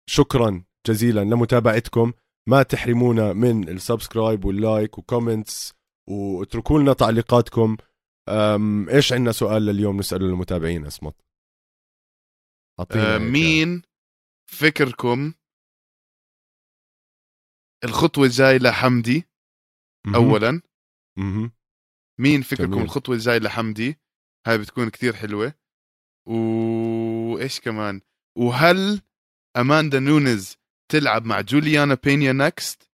شكرا جزيلا لمتابعتكم. ما تحرمونا من ال subscribe وال like و comments واتركوا لنا تعليقاتكم. إيش عندنا سؤال لليوم نسأله للمتابعين أسمط؟ آه مين فكركم الخطوة الجاي لحمدي؟ اولا. مين فكركم جميل. الخطوة الجاي لحمدي؟ هاي بتكون كتير حلوة. وايش كمان؟ وهل أماندا نونز تلعب مع جوليانا بينيا next؟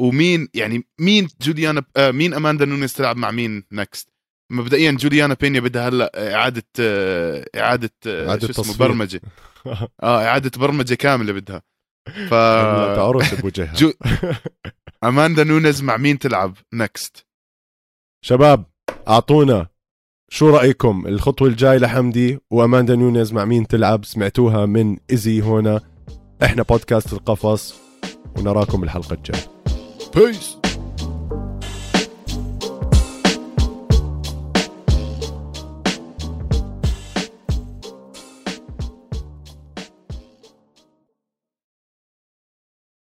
ومين يعني مين جوليانا آه مين أماندا نونز تلعب مع مين next؟ مبدئيا جوليانا بينيا بدها هلا إعادة آه، إعادة, آه، إعادة شو اسمه برمجة. [laughs] آه إعادة برمجة كاملة بدها. ف تعرس بوجهها جو... أماندا نونز مع مين تلعب next؟ شباب أعطونا شو رأيكم؟ الخطوة الجاي لحمدي وأماندا نونيز مع مين تلعب؟ سمعتوها من ايزي هنا. إحنا بودكاست القفص ونراكم الحلقة الجاية. بيس